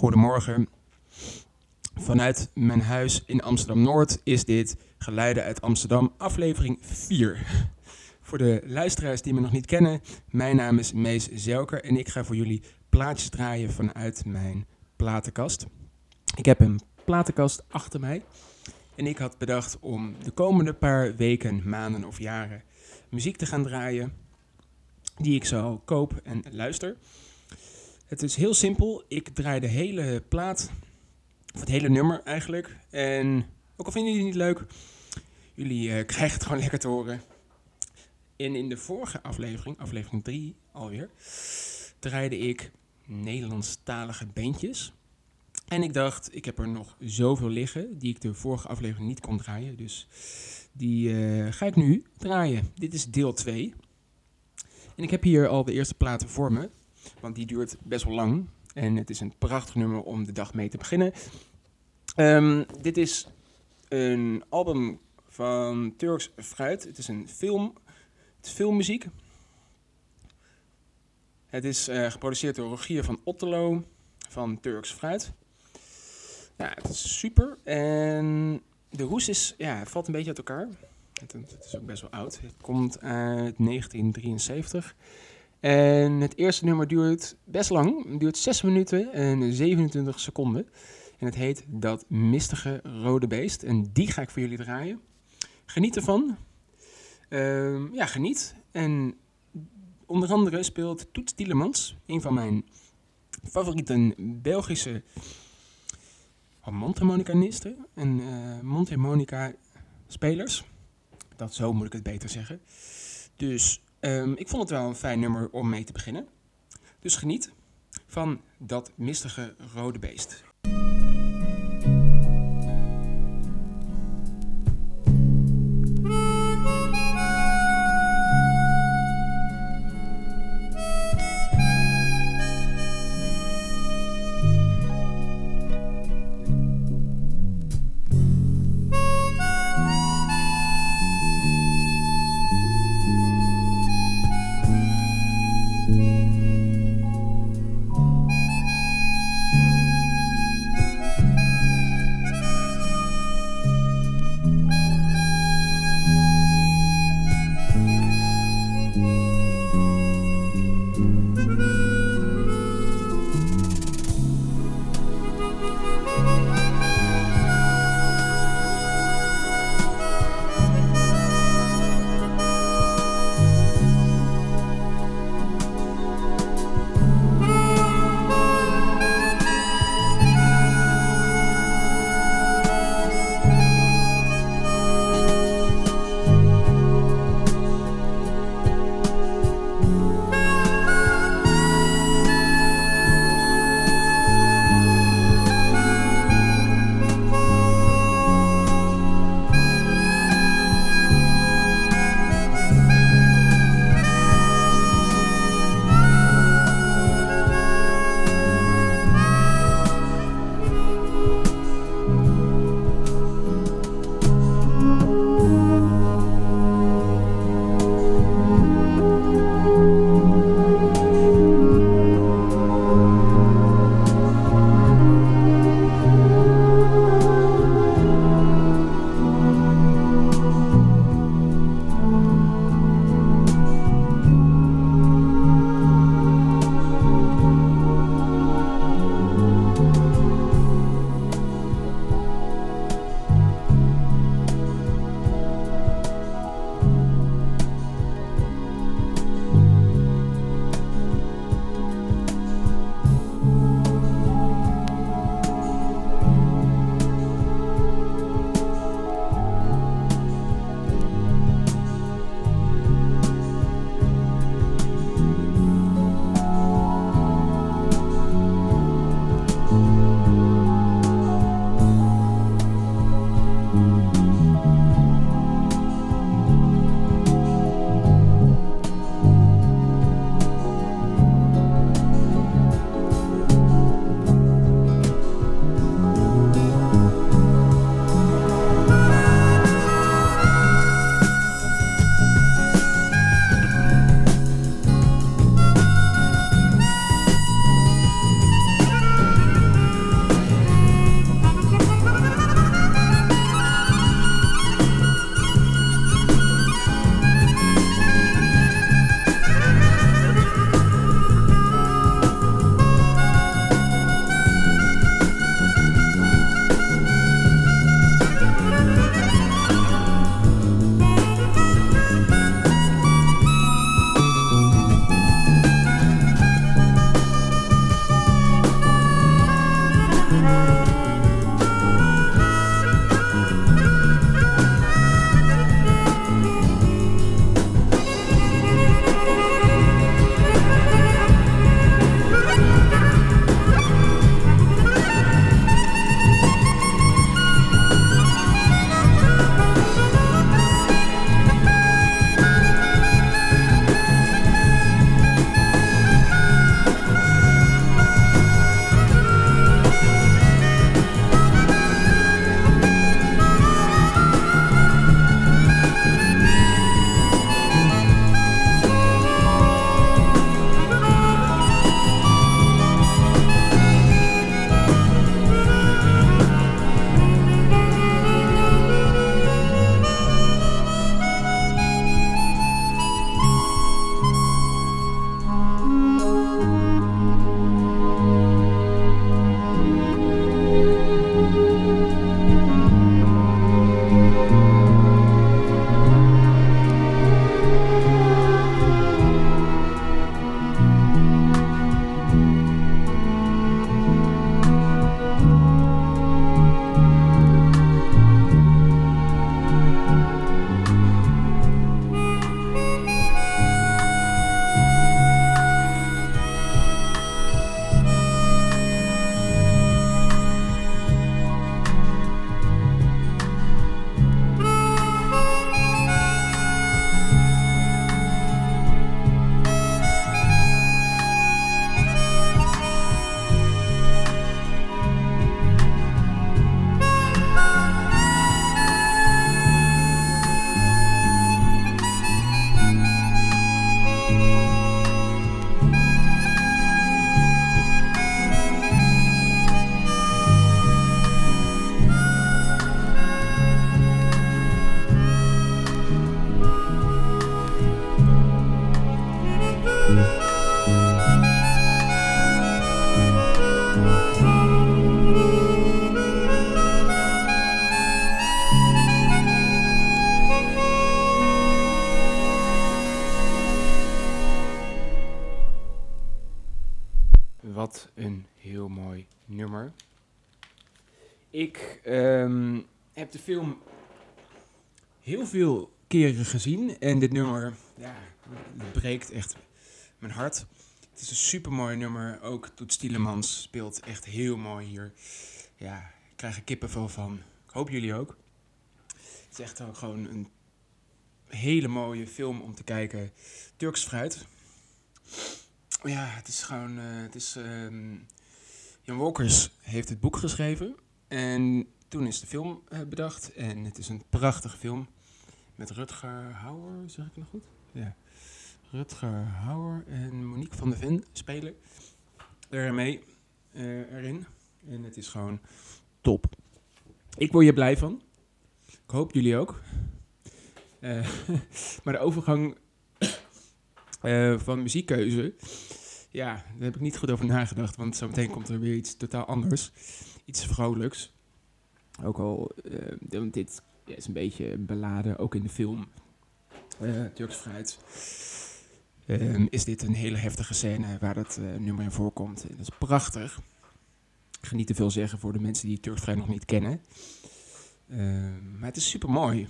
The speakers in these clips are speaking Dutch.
goedemorgen. Vanuit mijn huis in Amsterdam-Noord is dit Geluiden uit Amsterdam, aflevering 4. Voor de luisteraars die me nog niet kennen, mijn naam is Mees Zelker en ik ga voor jullie plaatjes draaien vanuit mijn platenkast. Ik heb een platenkast achter mij en ik had bedacht om de komende paar weken, maanden of jaren muziek te gaan draaien die ik zo koop en luister. Het is heel simpel. Ik draai de hele plaat, of het hele nummer eigenlijk. En ook al vinden jullie het niet leuk, jullie uh, krijgen het gewoon lekker te horen. En in de vorige aflevering, aflevering 3 alweer, draaide ik Nederlandstalige bandjes. En ik dacht, ik heb er nog zoveel liggen die ik de vorige aflevering niet kon draaien. Dus die uh, ga ik nu draaien. Dit is deel 2. En ik heb hier al de eerste platen voor me, want die duurt best wel lang. En het is een prachtig nummer om de dag mee te beginnen. Um, dit is een album van Turks Fruit. Het is een film, filmmuziek. Het is uh, geproduceerd door Rogier van Otterlo van Turks Fruit. Ja, het is super. En de hoes is, ja, valt een beetje uit elkaar. Het, het, is ook best wel oud. Het komt uit 1973. En het eerste nummer duurt best lang. Het duurt 6 minuten en 27 seconden. En het heet Dat Mistige Rode Beest. En die ga ik voor jullie draaien. Geniet ervan. Uh, ja, geniet. En onder andere speelt Toets Tielemans, een van mijn favoriete Belgische mondharmonicanisten en uh, mondharmonica spelers. Dat zo moet ik het beter zeggen. Dus um, ik vond het wel een fijn nummer om mee te beginnen. Dus geniet van dat mistige rode beest. Ik ehm, heb de film heel veel keren gezien en dit nummer ja, breekt echt mijn hart. Het is een super mooi nummer. Ook Toet Stielemans speelt echt heel mooi hier. Ja, ik krijg er kippenvel van. Ik hoop jullie ook. Het is echt gewoon een hele mooie film om te kijken. Turks fruit. Ja, het is gewoon. Uh, het is, uh, Jan Walkers heeft het boek geschreven. En toen is de film uh, bedacht. En het is een prachtige film. Met Rutger Hauer, zeg ik nog goed? Ja. Rutger Hauer en Monique van der Ven spelen ermee uh, erin. En het is gewoon top. Ik word hier blij van. Ik hoop jullie ook. Uh, maar de overgang van muziekkeuze, ja, daar heb ik niet goed over nagedacht. Want zometeen komt er weer iets totaal anders. Iets vrolijks. Ook al, uh, dit is een beetje beladen, ook in de film. Turks Fruit. Um, is dit een hele heftige scène waar dat uh, nummer in voorkomt. Dat is prachtig. Ik ga niet te veel zeggen voor de mensen die Turks Fruit nog niet kennen. Um, maar het is super mooi.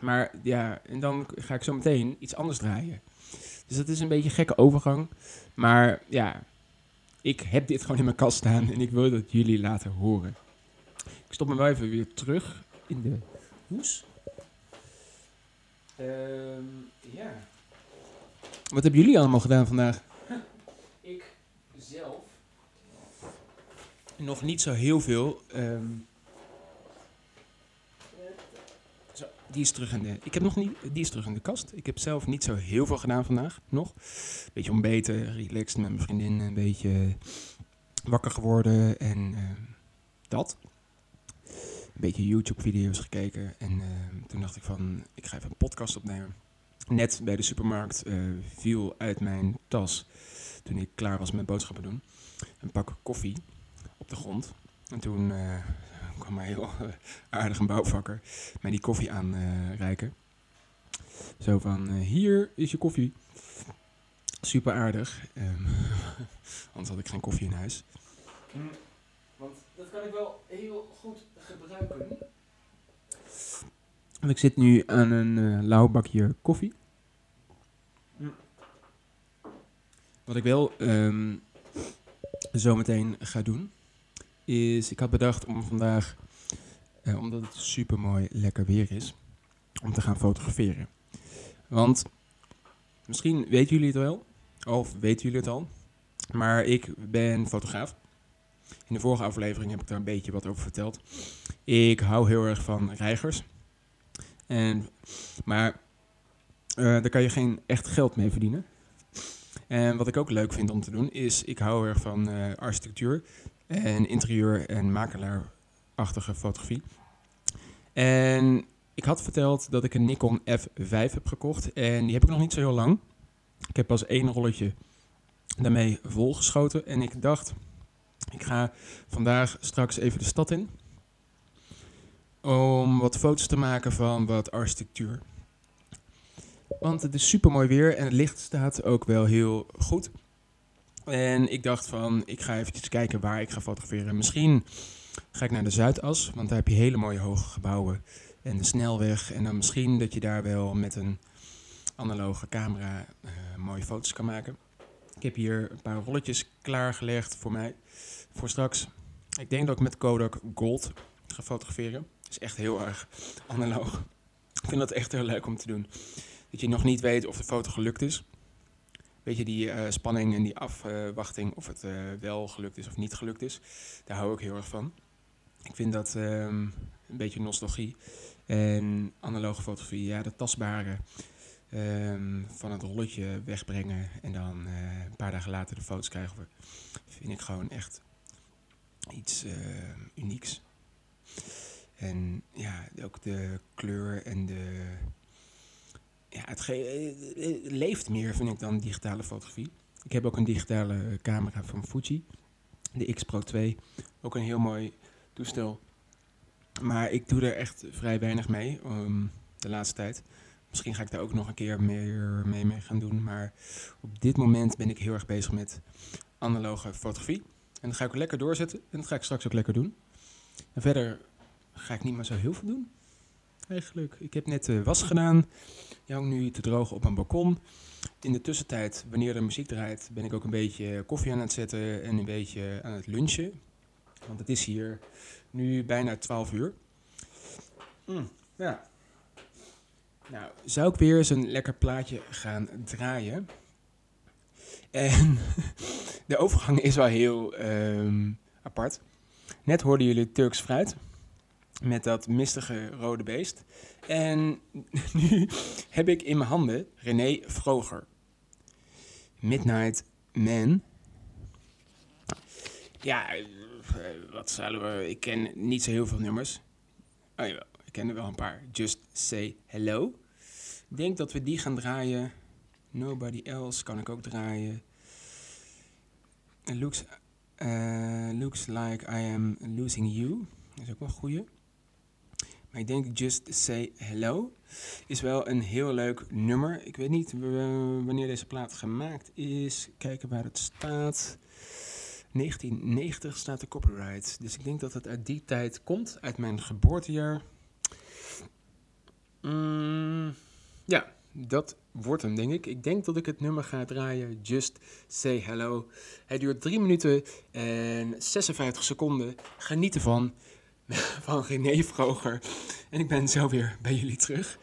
Maar ja, en dan ga ik zo meteen iets anders draaien. Dus dat is een beetje een gekke overgang. Maar ja, ik heb dit gewoon in mijn kast staan en ik wil dat jullie laten horen. Ik stop me wel even weer terug in de hoes. Um, ja. Wat hebben jullie allemaal gedaan vandaag? Ik zelf. Nog niet zo heel veel. Um, zo, die is terug in de. Ik heb nog niet. Die is terug in de kast. Ik heb zelf niet zo heel veel gedaan vandaag. Nog. Beetje ontbeten, relaxed met mijn vriendin. Een beetje wakker geworden en uh, dat. Een beetje YouTube-video's gekeken. En uh, toen dacht ik van. Ik ga even een podcast opnemen net bij de supermarkt uh, viel uit mijn tas toen ik klaar was met boodschappen doen. Een pak koffie op de grond. En toen uh, kwam mij heel aardig een bouwvakker mij die koffie aanreiken. Zo van, hier is je koffie. Super aardig. Um, anders had ik geen koffie in huis. Mm, want dat kan ik wel heel goed gebruiken. ik zit nu aan een uh, lauw bakje koffie. Wat ik wel um, zometeen ga doen, is ik had bedacht om vandaag, uh, omdat het super mooi lekker weer is, om te gaan fotograferen. Want misschien weten jullie het wel, of weten jullie het al, maar ik ben fotograaf. In de vorige aflevering heb ik daar een beetje wat over verteld. Ik hou heel erg van reigers. En, maar uh, daar kan je geen echt geld mee verdienen. En wat ik ook leuk vind om te doen, is ik hou erg van uh, architectuur en interieur en makelaarachtige fotografie. En ik had verteld dat ik een Nikon F5 heb gekocht en die heb ik nog niet zo heel lang. Ik heb pas één rolletje daarmee volgeschoten en ik dacht, ik ga vandaag straks even de stad in om wat foto's te maken van wat architectuur. Want het is super mooi weer en het licht staat ook wel heel goed. En ik dacht van, ik ga even kijken waar ik ga fotograferen. Misschien ga ik naar de Zuidas, want daar heb je hele mooie hoge gebouwen en de snelweg. En dan misschien dat je daar wel met een analoge camera uh, mooie foto's kan maken. Ik heb hier een paar rolletjes klaargelegd voor mij, voor straks. Ik denk dat ik met Kodak Gold ga fotograferen. Dat is echt heel erg analoog. Ik vind dat echt heel leuk om te doen dat je nog niet weet of de foto gelukt is. Weet je, die uh, spanning en die afwachting of het uh, wel gelukt is of niet gelukt is. Daar hou ik heel erg van. Ik vind dat um, een beetje nostalgie. En analoge fotografie, ja, dat tastbare um, van het rolletje wegbrengen en dan uh, een paar dagen later de foto's krijgen, vind ik gewoon echt iets unieks. En ja, ook de kleur en de ja, het eh, eh, leeft meer, vind ik, dan digitale fotografie. Ik heb ook een digitale camera van Fuji, de X Pro 2. Ook een heel mooi toestel. Maar ik doe er echt vrij weinig mee um, de laatste tijd. Misschien ga ik daar ook nog een keer meer mee, mee gaan doen. Maar op dit moment ben ik heel erg bezig met analoge fotografie. En dat ga ik lekker doorzetten. En dat ga ik straks ook lekker doen. En verder ga ik niet meer zo heel veel doen. Eigenlijk. Ik heb net de was gedaan. Die nu te drogen op mijn balkon. In de tussentijd, wanneer er muziek draait, ben ik ook een beetje koffie aan het zetten en een beetje aan het lunchen. Want het is hier nu bijna 12 uur. Mm, ja. Nou, zou ik weer eens een lekker plaatje gaan draaien. En de overgang is wel heel um, apart. Net hoorden jullie Turks fruit met dat mistige rode beest. En nu heb ik in mijn handen René Vroger. Midnight Man. Ja, eh, wat zullen we... Ik ken niet zo heel veel nummers. Oh ja, ik ken er wel een paar. Just Say Hello. Ik denk dat we die gaan draaien. Nobody Else kan ik ook draaien. Looks, uh, looks like I am losing you. Dat is ook wel een goeie. Maar ik denk Just Say Hello is wel een heel leuk nummer. Ik weet niet wanneer deze plaat gemaakt is. Kijken waar het staat. 1990 staat de copyright. Dus ik denk dat het uit die tijd komt, uit mijn geboortejaar. Mm, ja, dat wordt hem, denk ik. Ik denk dat ik het nummer ga draaien. Just Say Hello. Hij duurt 3 minuten en 56 seconden. Geniet ervan. Van René Vroger. En ik ben zo weer bij jullie terug.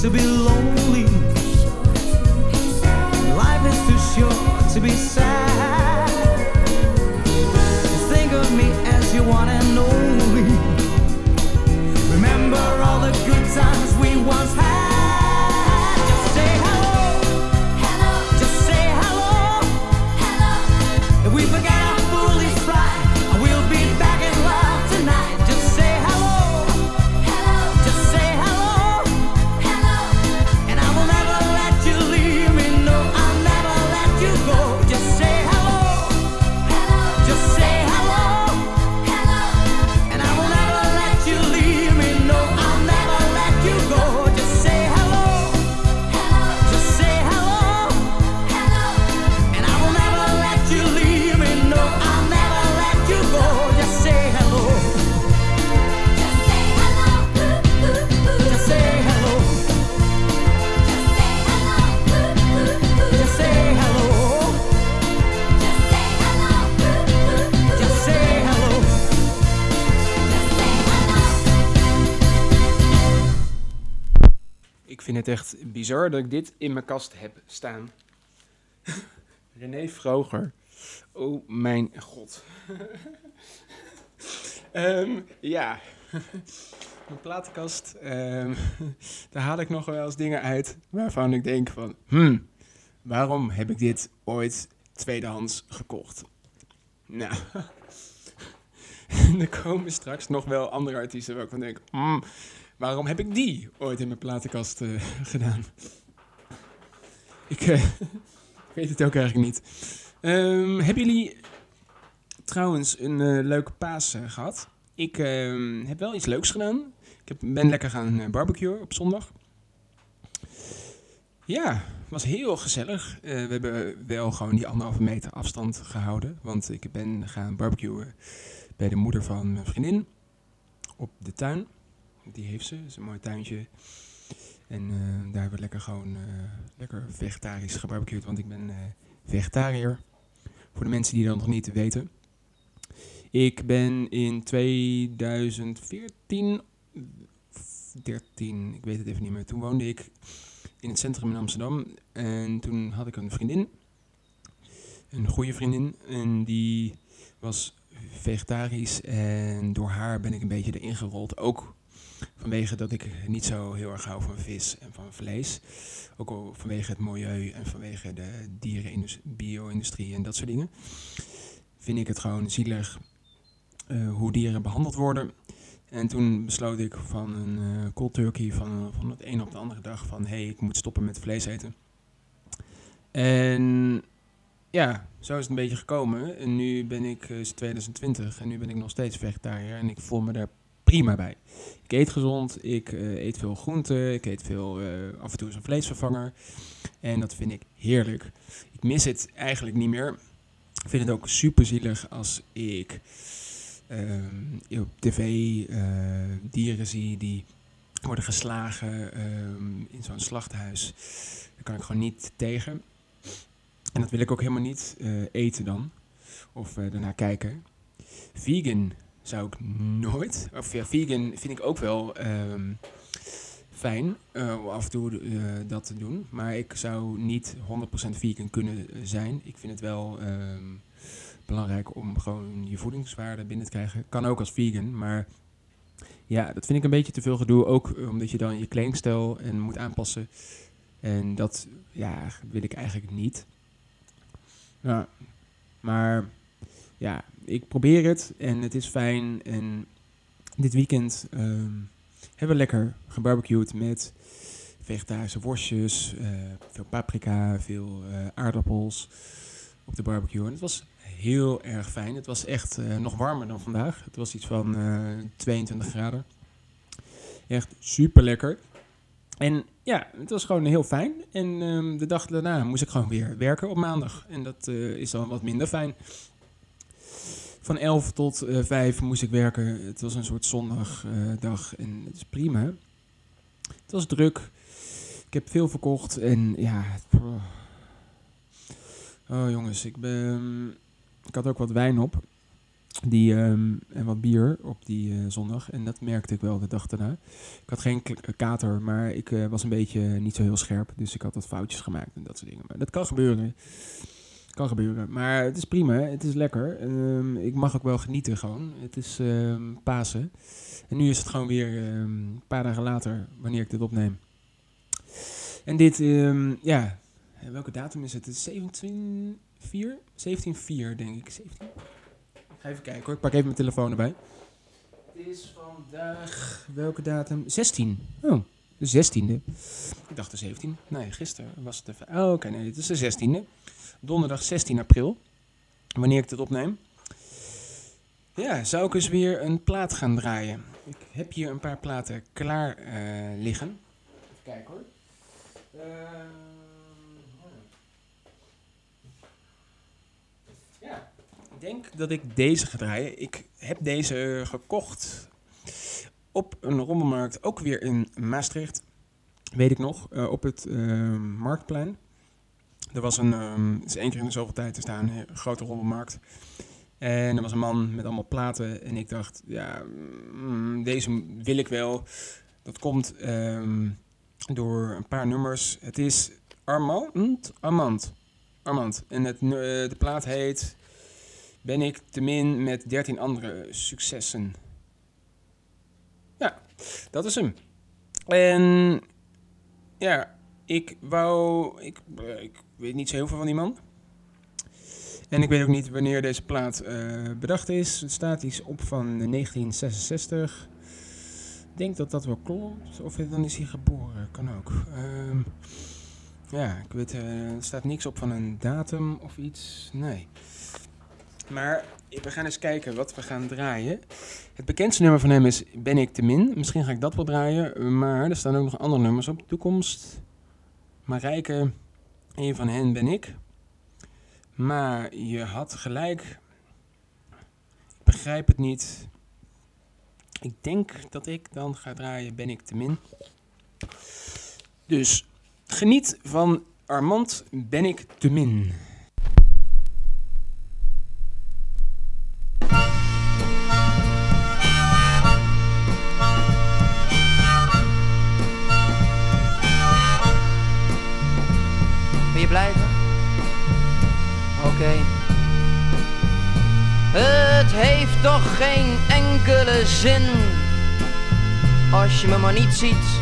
to be bizar dat ik dit in mijn kast heb staan. René Vroger. Oh mijn god. Ehm, ja. Mijn platenkast. ehm, daar haal ik nog wel eens dingen uit waarvan ik denk van... Hmm, waarom heb ik dit ooit tweedehands gekocht? Nou... er komen straks nog wel andere artiesten waar ik van denk... Hmm, waarom heb ik die ooit in mijn platenkast eh, gedaan? Ik eh, weet het ook eigenlijk niet. Ehm, hebben jullie trouwens een eh, leuke paas eh, gehad? Ik ehm, heb wel iets leuks gedaan. Ik heb, ben lekker gaan barbecuen op zondag. Ja, was heel gezellig. We hebben wel gewoon die anderhalve meter afstand gehouden. Want ik ben gaan barbecuen bij de moeder van mijn vriendin op de tuin. Die heeft ze, is een mooi tuintje. En eh, daar hebben we lekker gewoon eh, lekker vegetarisch gebarbecued, want ik ben eh, vegetariër. Voor de mensen die dat nog niet weten. Ik ben in 2014, 13, ik weet het even niet meer. Toen woonde ik in het centrum in Amsterdam. En toen had ik een vriendin. Een goede vriendin. En die was vegetarisch. En door haar ben ik een beetje erin gerold. Ook vanwege dat ik niet zo heel erg hou van vis en van vlees. Ook al vanwege het milieu en vanwege de dierenindustrie, bio-industrie en dat soort dingen. Vind ik het gewoon zielig eh, hoe dieren behandeld worden. En toen besloot ik van een eh cold turkey van, van het een op de andere dag van... hé, hey, ik moet stoppen met vlees eten. En ja, zo is het een beetje gekomen. En nu ben ik, eh, is het 2020 en nu ben ik nog steeds vegetariër en ik voel me daar prima bij. Ik eet gezond, ik eh, eet veel groenten, ik eet veel, eh, af en toe eens een vleesvervanger. En dat vind ik heerlijk. Ik mis het eigenlijk niet meer. Ik vind het ook super zielig als ik ehm, op tv eh, dieren zie die worden geslagen ehm, in zo'n slachthuis. Daar kan ik gewoon niet tegen. En dat wil ik ook helemaal niet eten dan. Of daarna kijken. Vegan zou ik nooit. Of vegan vind ik ook wel ehm, fijn eh, om af en toe eh, dat te doen. Maar ik zou niet 100% vegan kunnen eh, zijn. Ik vind het wel ehm, belangrijk om gewoon je voedingswaarde binnen te krijgen. Kan ook als vegan, maar ja, dat vind ik een beetje te veel gedoe. Ook omdat je dan je kledingstijl en moet aanpassen. En dat ja, wil ik eigenlijk niet. Ja, maar ja, ik probeer het en het is fijn. En dit weekend ehm, hebben we lekker gebarbecued met vegetarische worstjes, eh, veel paprika, veel eh, aardappels op de barbecue. En het was heel erg fijn. Het was echt eh, nog warmer dan vandaag. Het was iets van eh, 22 graden. Echt super lekker. En ja, het was gewoon heel fijn. En ehm, de dag daarna moest ik gewoon weer werken op maandag. En dat is dan wat minder fijn. Van 11 tot eh 5 moest ik werken. Het was een soort zondagdag en het is prima. Het was druk. Ik heb veel verkocht en ja. oh. Jongens, ik ben. Ik had ook wat wijn op. Die, ehm, en wat bier op die eh, zondag. En dat merkte ik wel de dag daarna. Ik had geen kater, maar ik eh, was een beetje niet zo heel scherp. Dus ik had wat foutjes gemaakt en dat soort dingen. Maar dat kan gebeuren. Kan gebeuren. Maar het is prima. Het is lekker. Ehm, ik mag ook wel genieten gewoon. Het is ehm, Pasen. En nu is het gewoon weer ehm, een paar dagen later wanneer ik dit opneem. En dit, ja. Welke datum is het? Het is 17-4? 17-4 denk ik. 17? Ik ga even kijken hoor. Ik pak even mijn telefoon erbij. Het is vandaag... Welke datum? 16. Oh, de 16e. Ik dacht de 17. Nee, gisteren was het even... Oh, oké. nee, het is de 16e. Donderdag 16 april. Wanneer ik dit opneem. Ja, zou ik eens weer een plaat gaan draaien. Ik heb hier een paar platen klaar eh, liggen. Even kijken hoor. Ehm, ja, ik denk dat ik deze ga draaien. Ik heb deze gekocht op een rommelmarkt, ook weer in Maastricht. Weet ik nog, eh, op het ehm, Marktplein. Er was een, is één keer in de zoveel tijd te staan, een grote rommelmarkt. En er was een man met allemaal platen. En ik dacht, ja, mm, deze wil ik wel. Dat komt ehm, door een paar nummers. Het is Armand? Armand. Armand. En het, de plaat heet Ben ik te min met 13 andere successen. Ja, dat is hem. En ja, ik wou. Ik, ik weet niet zo heel veel van die man. En ik weet ook niet wanneer deze plaat eh, bedacht is. Het staat iets op van 1966. Ik denk dat dat wel klopt. Of dan is hij geboren. Kan ook. Ehm, ja, ik weet, eh, er staat niks op van een datum of iets. Nee. Maar we gaan eens kijken wat we gaan draaien. Het bekendste nummer van hem is Ben ik te min. Misschien ga ik dat wel draaien. Maar er staan ook nog andere nummers op. Toekomst. Marijke. Een van hen ben ik. Maar je had gelijk. Ik begrijp het niet. Ik denk dat ik dan ga draaien Ben ik te min. Dus geniet van Armand Ben ik te min. Zin als je me maar niet ziet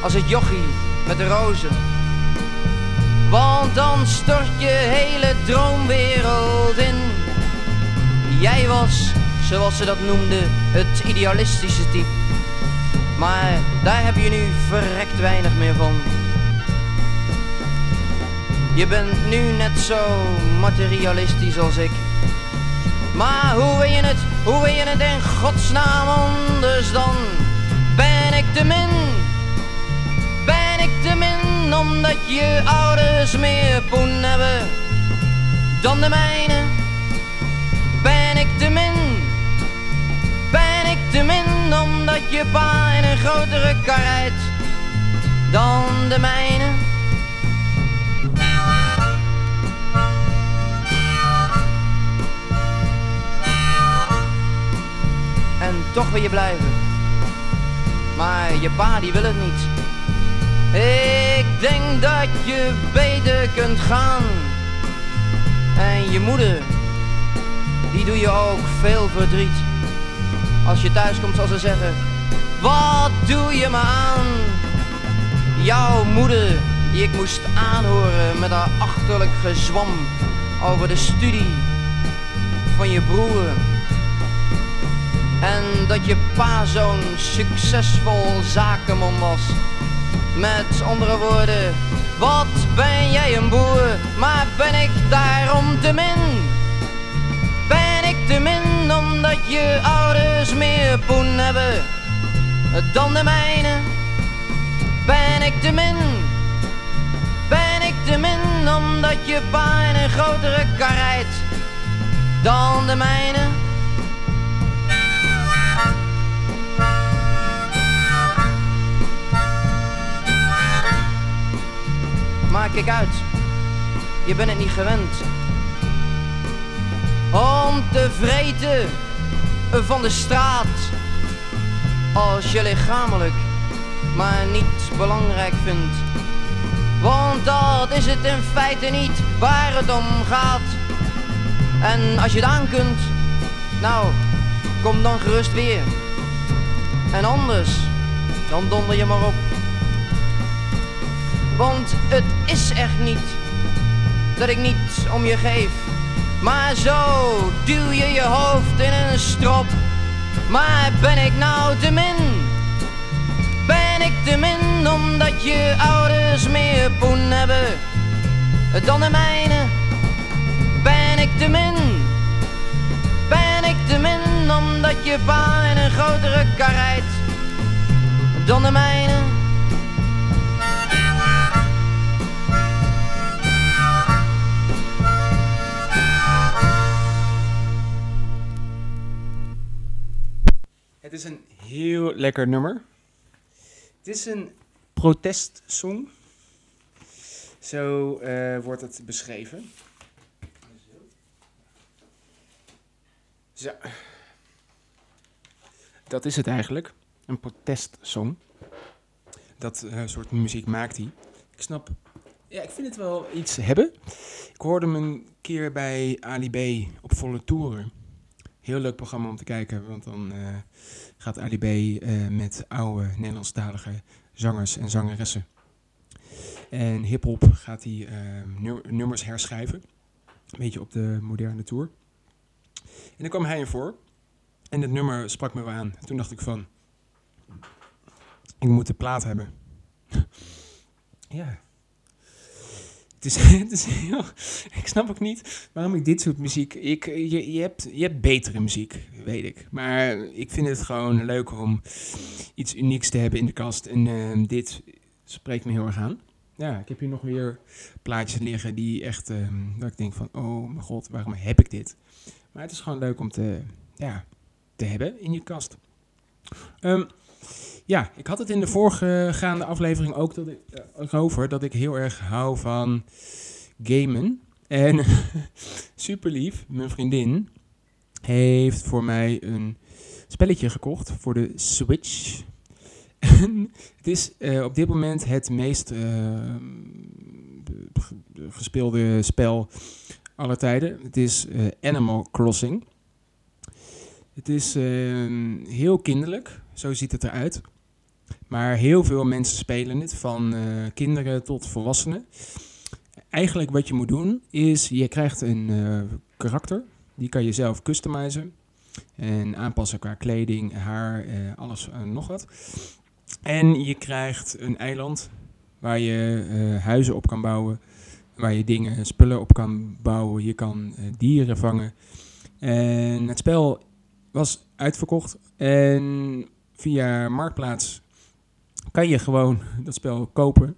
als het jochie met de rozen. Want dan stort je hele droomwereld in. Jij was, zoals ze dat noemden, het idealistische type. Maar daar heb je nu verrekt weinig meer van. Je bent nu net zo materialistisch als ik. Maar hoe wil je het, hoe wil je het in godsnaam anders dan? Ben ik te min? Ben ik te min omdat je ouders meer poen hebben dan de mijne? Ben ik te min? Ben ik te min omdat je pa in een grotere kar rijdt dan de mijne? Toch wil je blijven. Maar je pa die wil het niet. Ik denk dat je beter kunt gaan. En je moeder, die doe je ook veel verdriet. Als je thuis komt zal ze zeggen, wat doe je me aan? Jouw moeder, die ik moest aanhoren met haar achterlijk gezwam over de studie van je broer. En dat je pa zo'n succesvol zakenman was. Met andere woorden, wat ben jij een boer, maar ben ik daarom te min? Ben ik te min omdat je ouders meer poen hebben dan de mijne? Ben ik te min? Ben ik te min omdat je pa in een grotere kar rijdt dan de mijne? Maar kijk uit, je bent het niet gewend. Om te vreten van de straat. Als je lichamelijk maar niet belangrijk vindt. Want dat is het in feite niet waar het om gaat. En als je het aan kunt, nou, kom dan gerust weer. En anders, dan donder je maar op. Want het is echt niet dat ik niet om je geef. Maar zo duw je je hoofd in een strop. Maar ben ik nou te min? Ben ik te min omdat je ouders meer poen hebben dan de mijne? Ben ik te min? Ben ik te min omdat je pa in een grotere kar rijdt dan de mijne? Is een heel lekker nummer. Het is een protestsong. Zo eh, wordt het beschreven. Zo. Dat is het eigenlijk. Een protestsong. Dat eh, soort muziek maakt hij. Ik snap, ja, ik vind het wel iets hebben. Ik hoorde hem een keer bij Ali B op volle toeren. Heel leuk programma om te kijken, want dan eh, gaat Ali B eh, met oude Nederlandstalige zangers en zangeressen. En hip-hop gaat hij eh, nu- nummers herschrijven. Een beetje op de moderne tour. En dan kwam hij ervoor. En het nummer sprak me wel aan. Toen dacht ik van... Ik moet de plaat hebben. ja. Het is, heel... Ik snap ook niet waarom ik dit soort muziek... Ik, je, je, hebt, je hebt betere muziek, weet ik. Maar ik vind het gewoon leuk om iets unieks te hebben in de kast. En eh, dit spreekt me heel erg aan. Ja, ik heb hier nog weer plaatjes liggen die echt... eh, dat ik denk van, oh mijn god, waarom heb ik dit? Maar het is gewoon leuk om te, ja, te hebben in je kast. Ehm, ja, ik had het in de voorgaande aflevering ook dat eh, over dat ik heel erg hou van gamen. En super lief, mijn vriendin heeft voor mij een spelletje gekocht voor de Switch. En het is eh, op dit moment het meest eh, gespeelde spel aller tijden. Het is Animal Crossing. Het is ehm, heel kinderlijk, zo ziet het eruit. Maar heel veel mensen spelen het, van eh, kinderen tot volwassenen. Eigenlijk wat je moet doen is, je krijgt een eh, karakter. Die kan je zelf customizen en aanpassen qua kleding, haar, eh, alles en nog wat. En je krijgt een eiland waar je huizen op kan bouwen, waar je dingen, spullen op kan bouwen. Je kan dieren vangen. En het spel was uitverkocht. En via Marktplaats kan je gewoon dat spel kopen.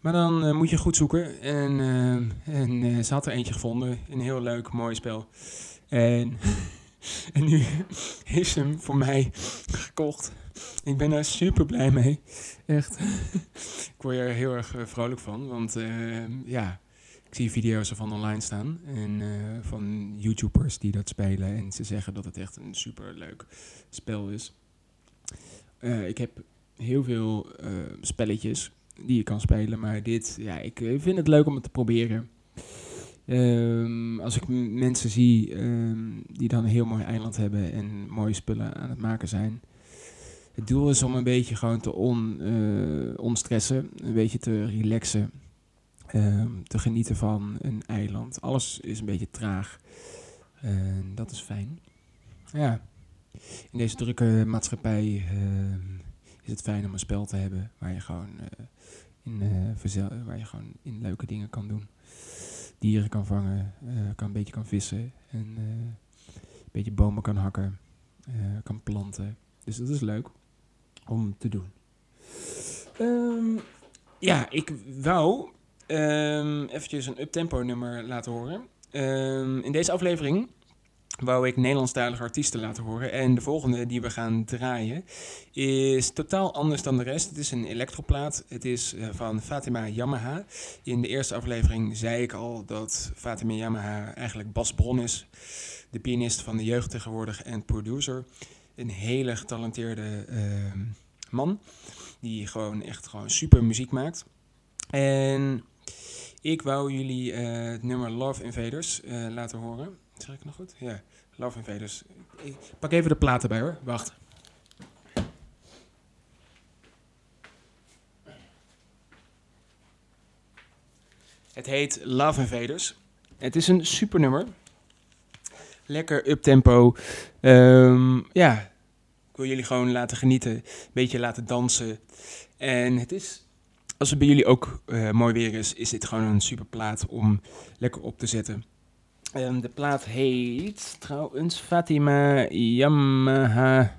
Maar dan eh, moet je goed zoeken. En, eh, en eh, ze had er eentje gevonden. Een heel leuk, mooi spel. En, en nu is ze hem voor mij gekocht. Ik ben daar super blij mee. Echt. ik word er heel erg vrolijk van. Want ja, ik zie video's ervan online staan. En van YouTubers die dat spelen. En ze zeggen dat het echt een super leuk spel is. Eh, ik heb heel veel eh, spelletjes die je kan spelen. Maar dit, ja, ik eh, vind het leuk om het te proberen. Ehm, als ik mensen zie ehm, die dan een heel mooi eiland hebben en mooie spullen aan het maken zijn. Het doel is om een beetje gewoon te on, onstressen, een beetje te relaxen, ehm, te genieten van een eiland. Alles is een beetje traag en dat is fijn. Ja, in deze drukke maatschappij ehm, is het fijn om een spel te hebben waar je gewoon, eh, in, eh, waar je gewoon in leuke dingen kan doen. Dieren kan vangen, eh, kan een beetje kan vissen en een beetje bomen kan hakken, kan planten. Dus dat is leuk om te doen. Ehm, ja, ik wou ehm, eventjes een uptempo nummer laten horen. In deze aflevering wou ik Nederlandstalige artiesten laten horen. En de volgende die we gaan draaien is totaal anders dan de rest. Het is een elektroplaat. Het is eh, van Fatima Yamaha. In de eerste aflevering zei ik al dat Fatima Yamaha eigenlijk Bas Bron is. De pianist van de jeugd tegenwoordig en producer. Een hele getalenteerde ehm, man. Die gewoon echt gewoon super muziek maakt. En ik wou jullie eh, het nummer Love Invaders eh, laten horen. Zeg ik nog goed? Ja, Love Invaders. Ik pak even de platen bij hoor. Wacht. Het heet Love Invaders. Het is een super nummer. Lekker uptempo. Ehm ja, ik wil jullie gewoon laten genieten. Een beetje laten dansen. En het is, als het bij jullie ook eh, mooi weer is, is dit gewoon een super plaat om lekker op te zetten. Ehm, de plaat heet trouwens Fatima Yamaha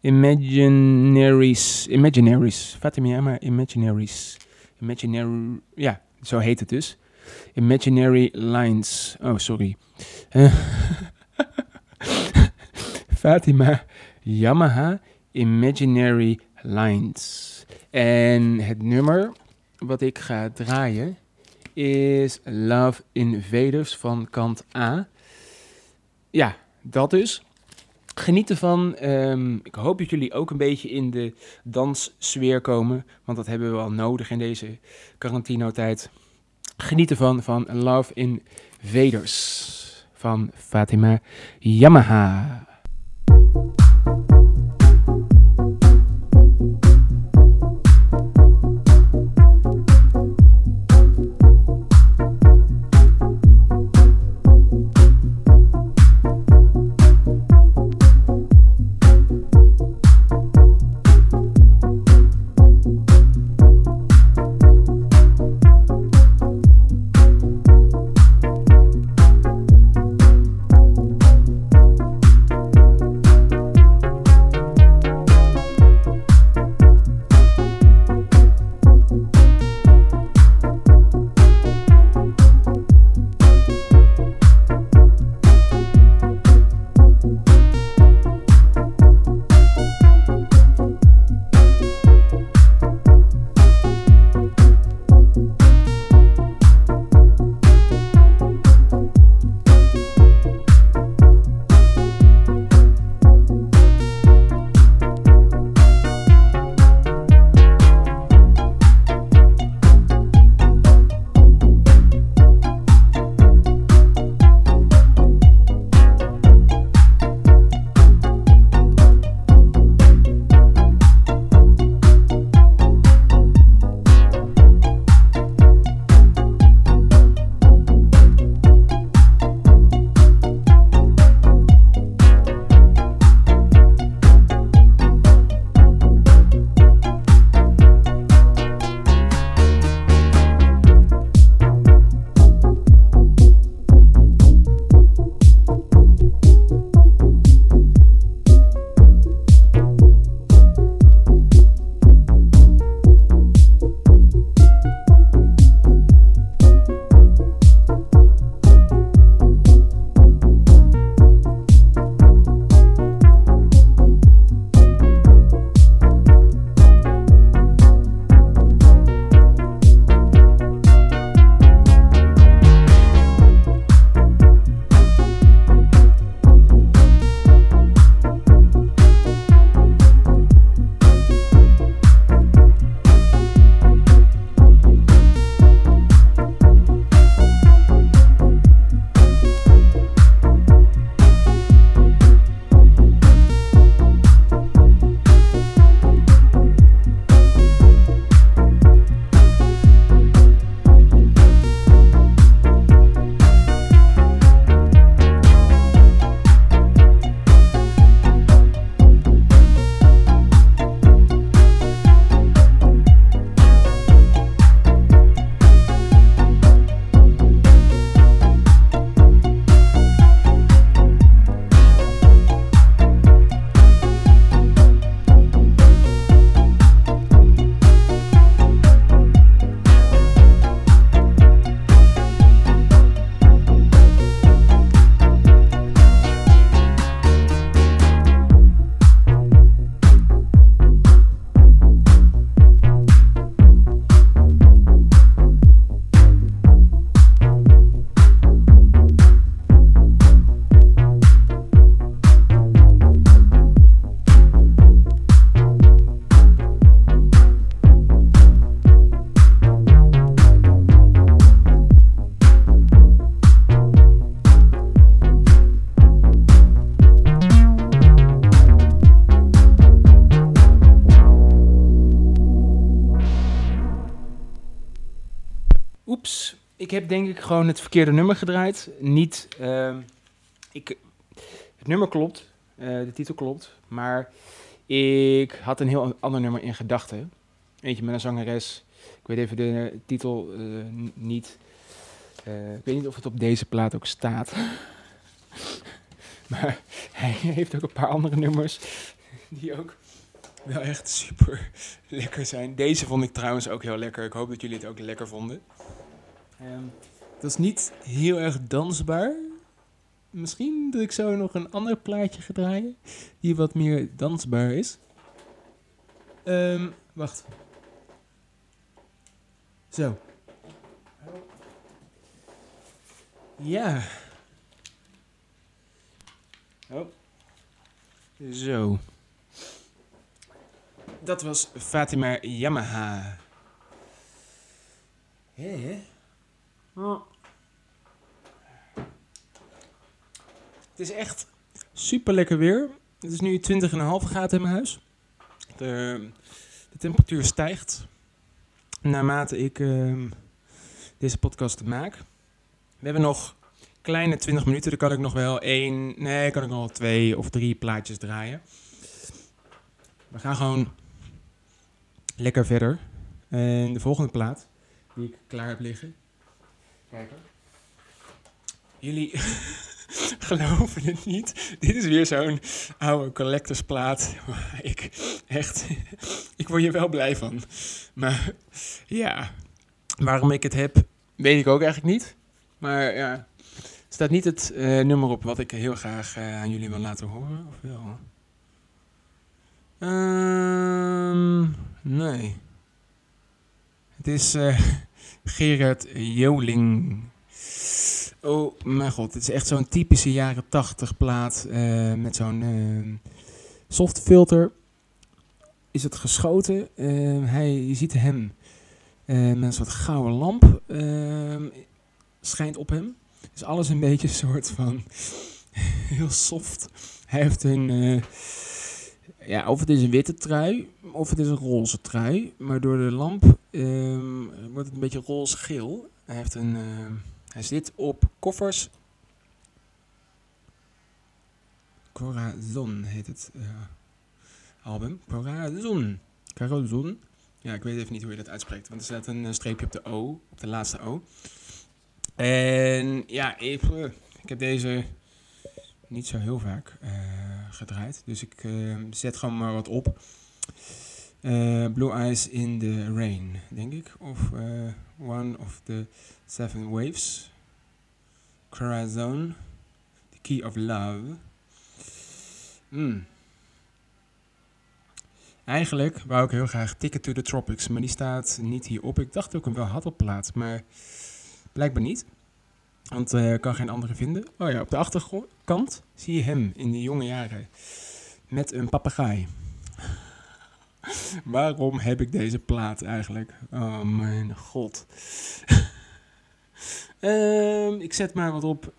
Imaginaries. Imaginaries. Fatima Yamaha Imaginaries. Imaginary. Ja, zo heet het dus. Imaginary Lines. Oh, sorry. Fatima Yamaha Imaginary Lines. En het nummer wat ik ga draaien is Love Invaders van kant A. Ja, dat dus. Geniet ervan. Ehm, ik hoop dat jullie ook een beetje in de danssfeer komen. Want dat hebben we wel nodig in deze quarantino-tijd. Geniet ervan van Love in Vaders van Fatima Yamaha. Denk ik gewoon het verkeerde nummer gedraaid. Niet, uh, ik, het nummer klopt, uh, de titel klopt, maar ik had een heel ander nummer in gedachten. Eentje met een zangeres, ik weet even de titel uh, niet. Uh, ik weet niet of het op deze plaat ook staat. maar hij heeft ook een paar andere nummers die ook wel echt super lekker zijn. Deze vond ik trouwens ook heel lekker. Ik hoop dat jullie het ook lekker vonden. Um, dat is niet heel erg dansbaar. Misschien dat ik zo nog een ander plaatje ga draaien. Die wat meer dansbaar is. Um, wacht. Zo. Ja. Oh. Zo. Dat was Fatima Yamaha. Hé, hé. Het is echt super lekker weer. Het is nu 20,5 graden in mijn huis. De, de temperatuur stijgt naarmate ik ehm, deze podcast maak. We hebben nog kleine 20 minuten. Dan kan ik nog wel één, nee, kan ik nog wel twee of drie plaatjes draaien. We gaan gewoon lekker verder. En de volgende plaat die ik klaar heb liggen. Kijken. Jullie geloven het niet. Dit is weer zo'n oude collectorsplaat. Ik echt, ik word hier wel blij van. Maar ja, waarom ik het heb, weet ik ook eigenlijk niet. Maar ja, staat niet het eh, nummer op wat ik heel graag eh, aan jullie wil laten horen. Of wel? Ehm, nee. Het is eh, Gerard Joling. Oh mijn god, het is echt zo'n typische jaren 80 plaat eh, met zo'n eh, soft filter. Is het geschoten? Eh, hij, je ziet hem eh, met een soort gouden lamp eh, schijnt op hem. Dus alles een beetje een soort van heel soft. Hij heeft een, eh, ja, of het is een witte trui of het is een roze trui. Maar door de lamp ehm, wordt het een beetje roze-geel. Hij heeft een... eh, hij zit op koffers. Corazon heet het eh, album. Corazon. Corazon. Ja, ik weet even niet hoe je dat uitspreekt. Want er staat een eh, streepje op de O. Op de laatste O. En ja, even, ik heb deze niet zo heel vaak eh, gedraaid. Dus ik eh, zet gewoon maar wat op. Eh, Blue Eyes in the Rain, denk ik. Of One of the Seven Waves. Corazon. The Key of Love. Hmm. Eigenlijk wou ik heel graag Ticket to the Tropics, maar die staat niet hierop. Ik dacht dat ik hem wel had op plaat, maar blijkbaar niet. Want eh, ik kan geen andere vinden. Oh ja, op de achterkant zie je hem in de jonge jaren met een papegaai. Waarom heb ik deze plaat eigenlijk? Oh mijn god. Ehm, ik zet maar wat op.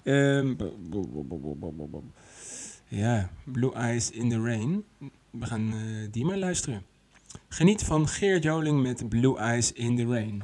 Ja, Blue Eyes in the Rain. We gaan eh, die maar luisteren. Geniet van Geert Joling met Blue Eyes in the Rain.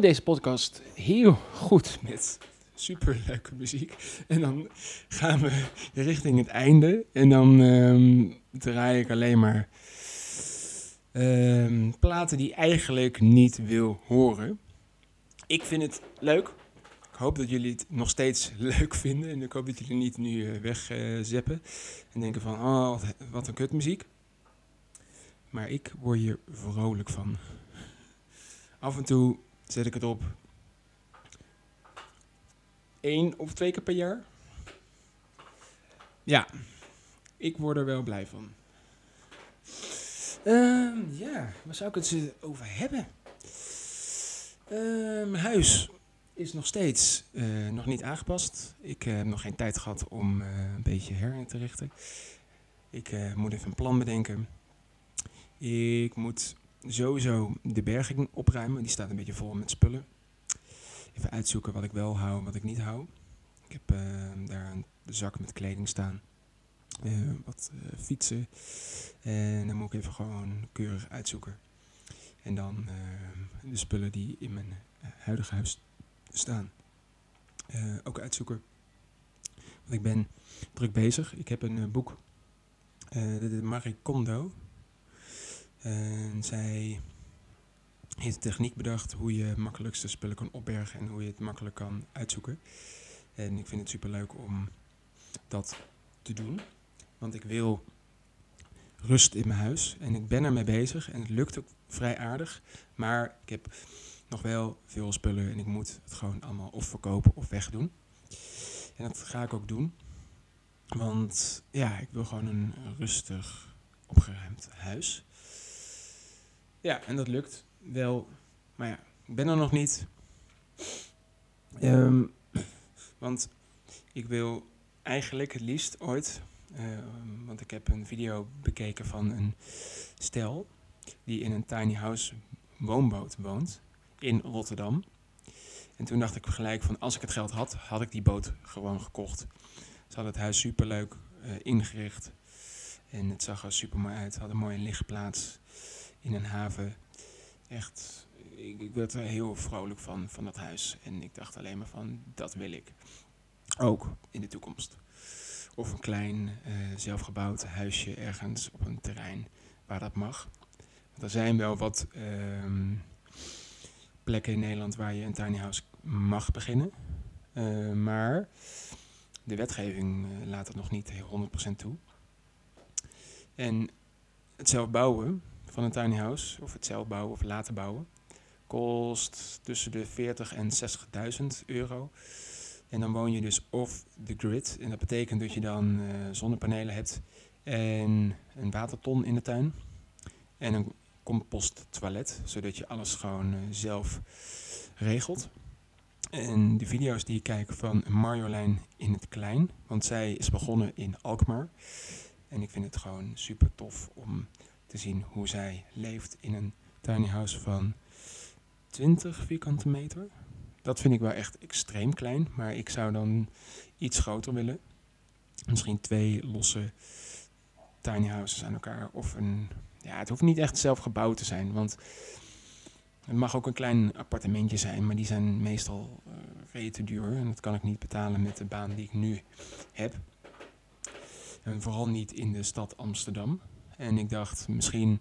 Deze podcast heel goed met superleuke muziek. En dan gaan we richting het einde. En dan ehm, draai ik alleen maar ehm, platen die eigenlijk niet wil horen. Ik vind het leuk. Ik hoop dat jullie het nog steeds leuk vinden. En ik hoop dat jullie niet nu eh, wegzeppen. en denken van, oh, wat een kutmuziek. Maar ik word hier vrolijk van. Af en toe zet ik het op. Eén of twee keer per jaar. Ja, ik word er wel blij van. Ehm, ja, waar zou ik het over hebben? Ehm, mijn huis is nog steeds eh, nog niet aangepast. Ik eh, heb nog geen tijd gehad om eh, een beetje her te richten. Ik moet even een plan bedenken. Ik moet sowieso de berging opruimen. Die staat een beetje vol met spullen. Even uitzoeken wat ik wel hou en wat ik niet hou. Ik heb eh, daar een zak met kleding staan. Eh, wat eh, fietsen. En dan moet ik even gewoon keurig uitzoeken. En dan de spullen die in mijn huidige huis staan. ook uitzoeken. Want ik ben druk bezig. Ik heb een boek. de, de Marie Kondo. En zij heeft techniek bedacht hoe je makkelijkste spullen kan opbergen en hoe je het makkelijk kan uitzoeken. En ik vind het super leuk om dat te doen. Want ik wil rust in mijn huis en ik ben ermee bezig en het lukt ook vrij aardig. Maar ik heb nog wel veel spullen en ik moet het gewoon allemaal of verkopen of wegdoen. En dat ga ik ook doen. Want ja, ik wil gewoon een rustig, opgeruimd huis. Ja, en dat lukt wel. Maar ja, ik ben er nog niet. Ehm, want ik wil eigenlijk het liefst ooit. ehm, want ik heb een video bekeken van een stel die in een tiny house woonboot woont in Rotterdam. En toen dacht ik gelijk van als ik het geld had, had ik die boot gewoon gekocht. Ze hadden het huis superleuk eh ingericht. En het zag er super mooi uit. Ze hadden een mooie lichtplaats in een haven. Echt, ik, ik werd er heel vrolijk van, van dat huis. En ik dacht alleen maar van, dat wil ik. Ook in de toekomst. Of een klein eh, zelfgebouwd huisje ergens op een terrein waar dat mag. Want er zijn wel wat ehm, plekken in Nederland waar je een tiny house mag beginnen. Eh, maar de wetgeving eh, laat het nog niet 100% toe. En het zelf bouwen van een tiny of het zelf bouwen of laten bouwen, kost tussen de 40 en 60.000 euro. En dan woon je dus off the grid. En dat betekent dat je dan eh, zonnepanelen hebt en een waterton in de tuin. En een composttoilet, zodat je alles gewoon eh, zelf regelt. En de video's die ik kijk van Marjolein in het klein, want zij is begonnen in Alkmaar. En ik vind het gewoon super tof om te zien hoe zij leeft in een tiny house van 20 vierkante meter. Dat vind ik wel echt extreem klein, maar ik zou dan iets groter willen. Misschien twee losse tiny houses aan elkaar. Of een, ja, het hoeft niet echt zelf gebouwd te zijn, want het mag ook een klein appartementje zijn, maar die zijn meestal uh, rete duur. En dat kan ik niet betalen met de baan die ik nu heb. En vooral niet in de stad Amsterdam. En ik dacht, misschien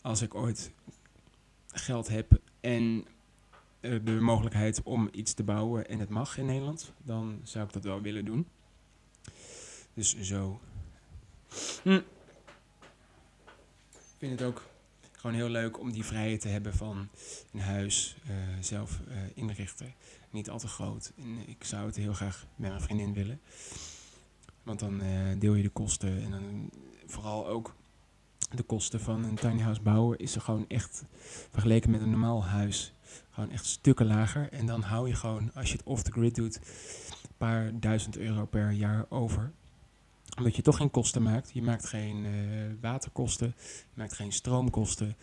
als ik ooit geld heb en de mogelijkheid om iets te bouwen en het mag in Nederland, dan zou ik dat wel willen doen. Dus zo. Hm. Ik vind het ook gewoon heel leuk om die vrijheid te hebben van een huis uh, zelf uh, inrichten. Niet al te groot. En ik zou het heel graag met mijn vriendin willen. Want dan uh, deel je de kosten en dan vooral ook de kosten van een tiny house bouwen is er gewoon echt vergeleken met een normaal huis gewoon echt stukken lager. En dan hou je gewoon, als je het off the grid doet, een paar duizend euro per jaar over. Omdat je toch geen kosten maakt. Je maakt geen uh, waterkosten, je maakt geen stroomkosten.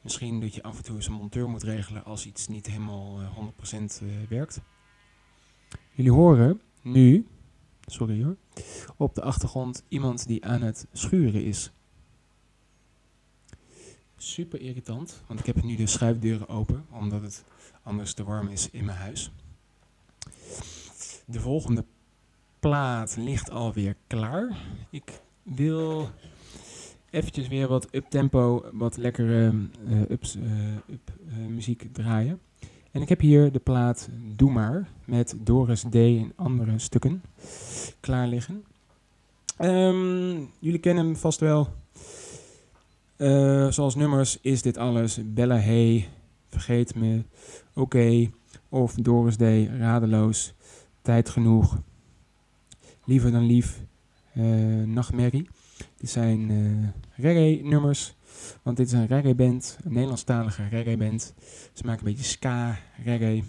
Misschien dat je af en toe eens een monteur moet regelen als iets niet helemaal uh, 100% uh, werkt. Jullie horen nu, sorry hoor, op de achtergrond iemand die aan het schuren is. Super irritant, want ik heb nu de schuifdeuren open, omdat het anders te warm is in mijn huis. De volgende plaat ligt alweer klaar. Ik wil eventjes weer wat uptempo, wat lekkere eh, ups, eh, up, eh, muziek draaien. En ik heb hier de plaat Doe Maar met Doris D en andere stukken klaar liggen. Ehm, jullie kennen hem vast wel. Eh, zoals nummers is dit alles. Bella Hey, Vergeet Me, Oké. of Doris D, Radeloos, Tijd Genoeg, Liever dan Lief, eh, Nachtmerrie. Dit zijn eh, reggae nummers. Want dit is een reggae band, een Nederlandstalige reggae band. Ze maken een beetje ska, reggae.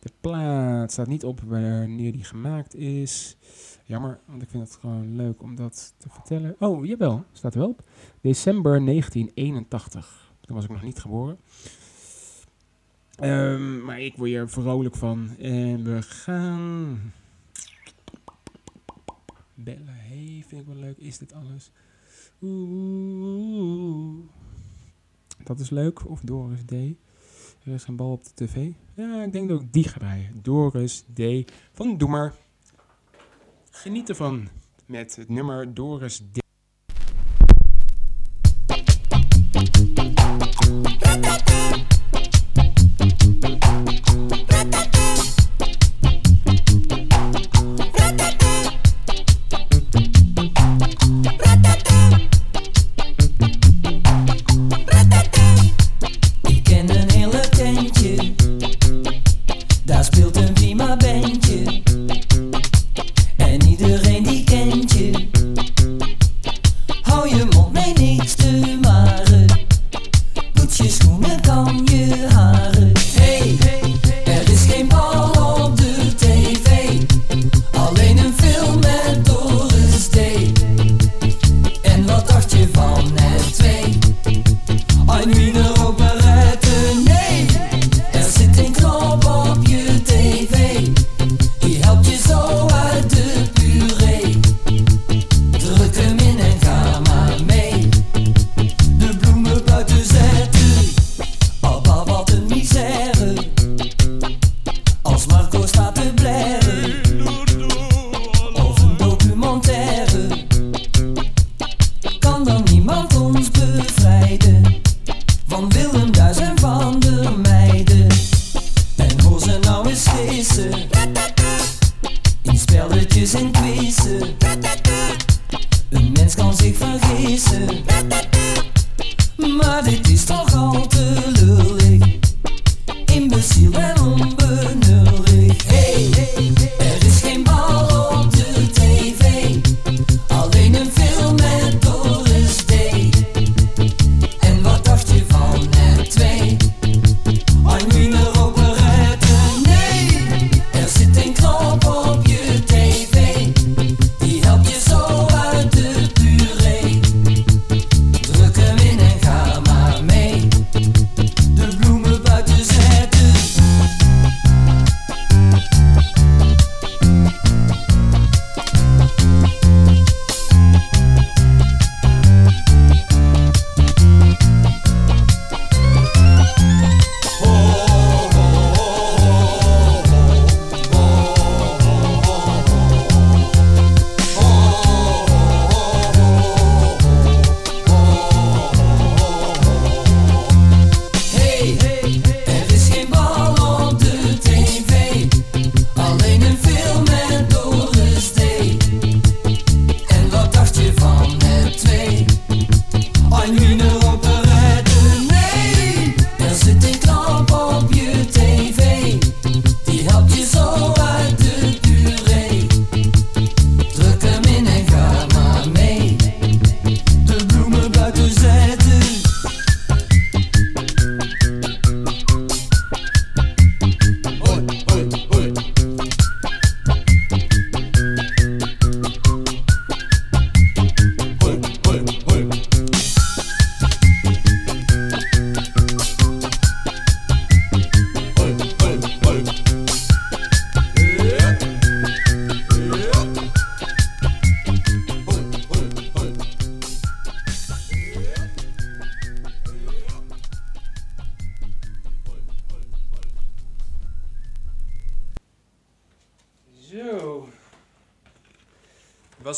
De plaat staat niet op wanneer die gemaakt is. Jammer, want ik vind het gewoon leuk om dat te vertellen. Oh, jawel, staat er wel op. December 1981. Toen was ik nog niet geboren. Ehm, maar ik word hier vrolijk van. En we gaan... Bella, hey, vind ik wel leuk. Is dit alles? Oeh. Dat is leuk. Of Doris D. Er is een bal op de tv. Ja, ik denk dat ik die ga draaien. Doris D. Van Doe maar. Geniet ervan met het nummer Doris D.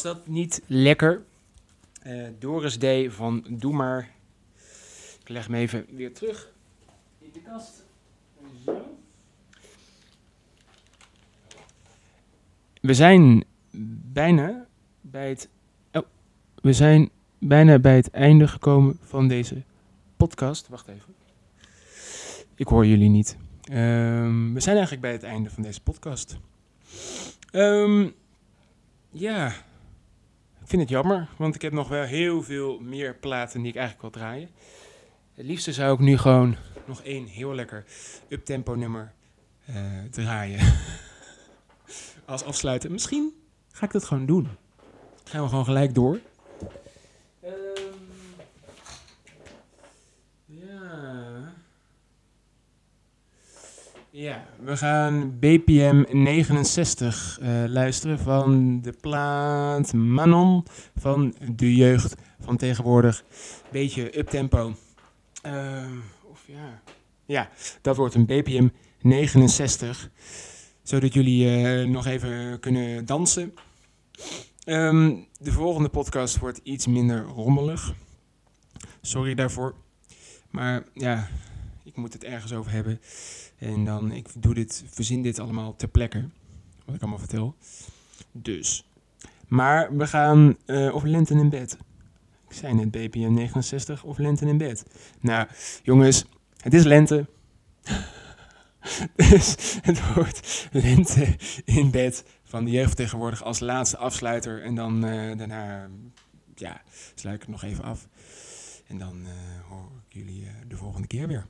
dat niet lekker? Eh, Doris D. van Doe maar. Ik leg hem even weer terug in de kast. Zo. We zijn bijna bij het. We zijn bijna bij het einde gekomen van deze podcast. Wacht even. Ik hoor jullie niet. Ehm, we zijn eigenlijk bij het einde van deze podcast. Ehm, ja, ik vind het jammer, want ik heb nog wel heel veel meer platen die ik eigenlijk wil draaien. Het liefste zou ik nu gewoon nog één heel lekker uptempo nummer eh, draaien. Als afsluiten. Misschien ga ik dat gewoon doen. Gaan we gewoon gelijk door. Ja, we gaan BPM 69 eh, luisteren van de plaat Manon van de jeugd van tegenwoordig. Beetje uptempo. Ehm of ja. ja, dat wordt een BPM 69. Zodat jullie eh, nog even kunnen dansen. Ehm, de volgende podcast wordt iets minder rommelig. Sorry daarvoor. Maar ja, ik moet het ergens over hebben. En dan, ik doe dit, verzin dit allemaal ter plekke. Wat ik allemaal vertel. Dus. Maar we gaan eh, of lenten in bed. Ik zei net BPM 69 of lenten in bed. Nou, jongens, het is lente. dus het wordt lente in bed van de jeugd tegenwoordig als laatste afsluiter. En dan eh, daarna, ja, sluit ik het nog even af. En dan eh, hoor ik jullie de volgende keer weer.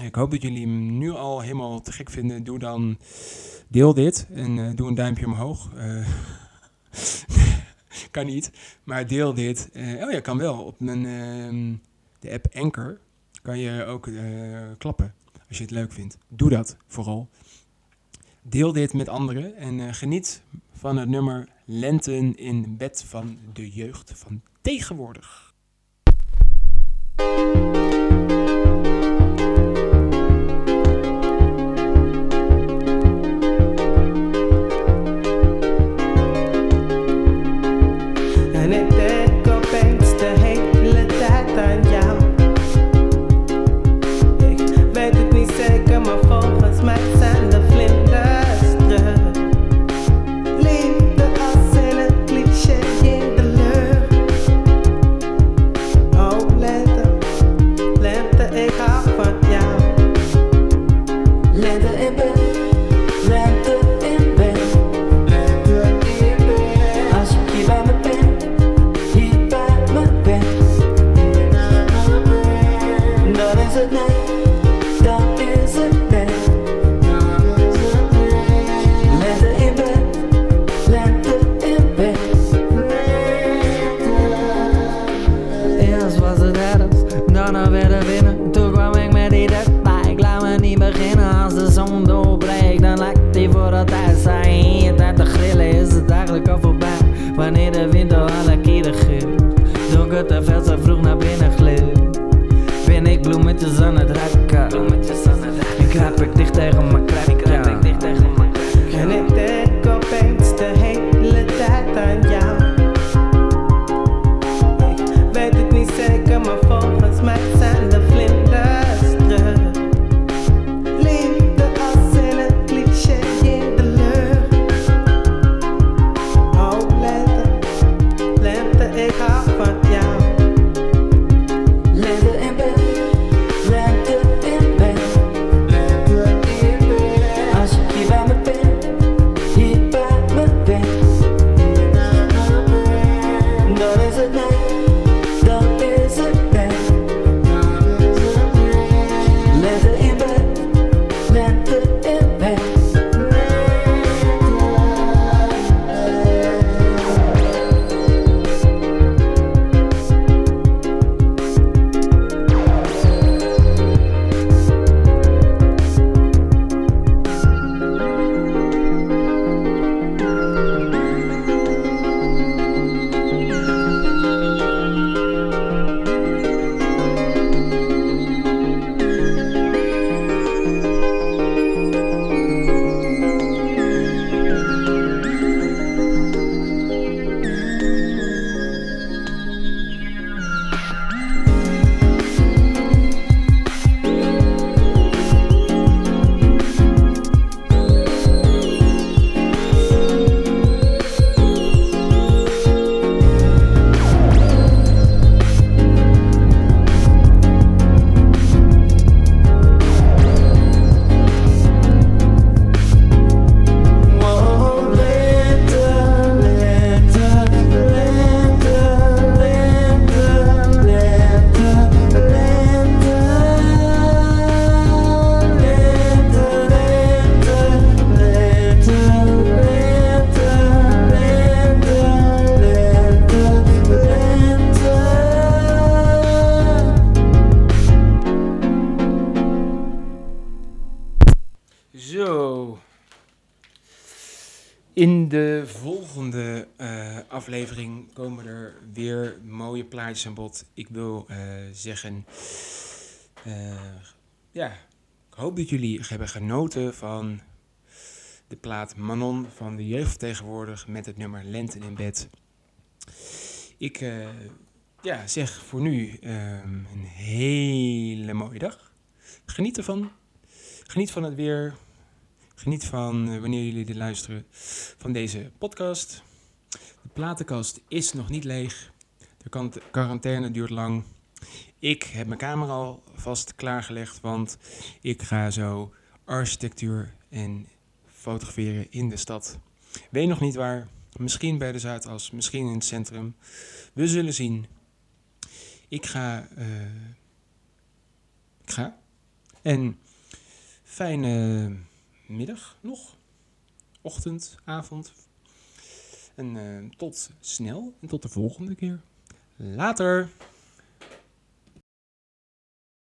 Ik hoop dat jullie hem nu al helemaal te gek vinden. Doe dan, deel dit en eh, doe een duimpje omhoog. Eh, kan niet, maar deel dit. Eh, oh ja, kan wel. Op mijn, ehm, de app Anchor kan je ook klappen als je het leuk vindt. Doe dat vooral. Deel dit met anderen en geniet van het nummer Lenten in bed van de jeugd van tegenwoordig. Ik bloemetjes Ik wil eh, zeggen, eh, ja, ik hoop dat jullie hebben genoten van de plaat Manon van de jeugdvertegenwoordig met het nummer Lenten in bed. Ik eh, ja, zeg voor nu ehm, een hele mooie dag. Geniet ervan. Geniet van het weer. Geniet van wanneer jullie dit luisteren van deze podcast. De platenkast is nog niet leeg. De quarantaine duurt lang. Ik heb mijn camera al vast klaargelegd, want ik ga zo architectuur en fotograferen in de stad. Weet nog niet waar. Misschien bij de Zuidas, misschien in het centrum. We zullen zien. Ik ga. eh, ik ga. En fijne middag nog. Ochtend, avond. En eh, tot snel en tot de volgende keer. Later.